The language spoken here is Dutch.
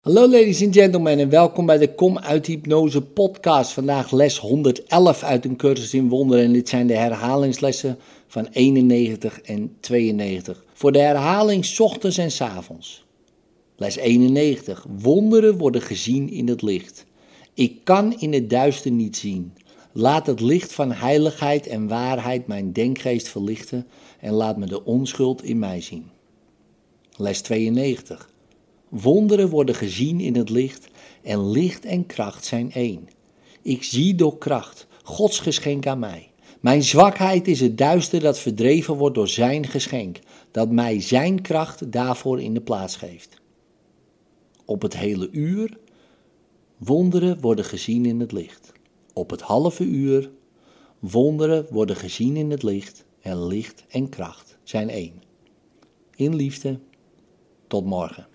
Hallo ladies and gentlemen en welkom bij de Kom uit Hypnose podcast. Vandaag les 111 uit een cursus in wonderen en dit zijn de herhalingslessen van 91 en 92. Voor de herhaling 's ochtends en 's avonds. Les 91. Wonderen worden gezien in het licht. Ik kan in het duister niet zien. Laat het licht van heiligheid en waarheid mijn denkgeest verlichten en laat me de onschuld in mij zien. Les 92. Wonderen worden gezien in het licht en licht en kracht zijn één. Ik zie door kracht, Gods geschenk aan mij. Mijn zwakheid is het duister dat verdreven wordt door Zijn geschenk, dat mij Zijn kracht daarvoor in de plaats geeft. Op het hele uur, wonderen worden gezien in het licht. Op het halve uur, wonderen worden gezien in het licht en licht en kracht zijn één. In liefde, tot morgen.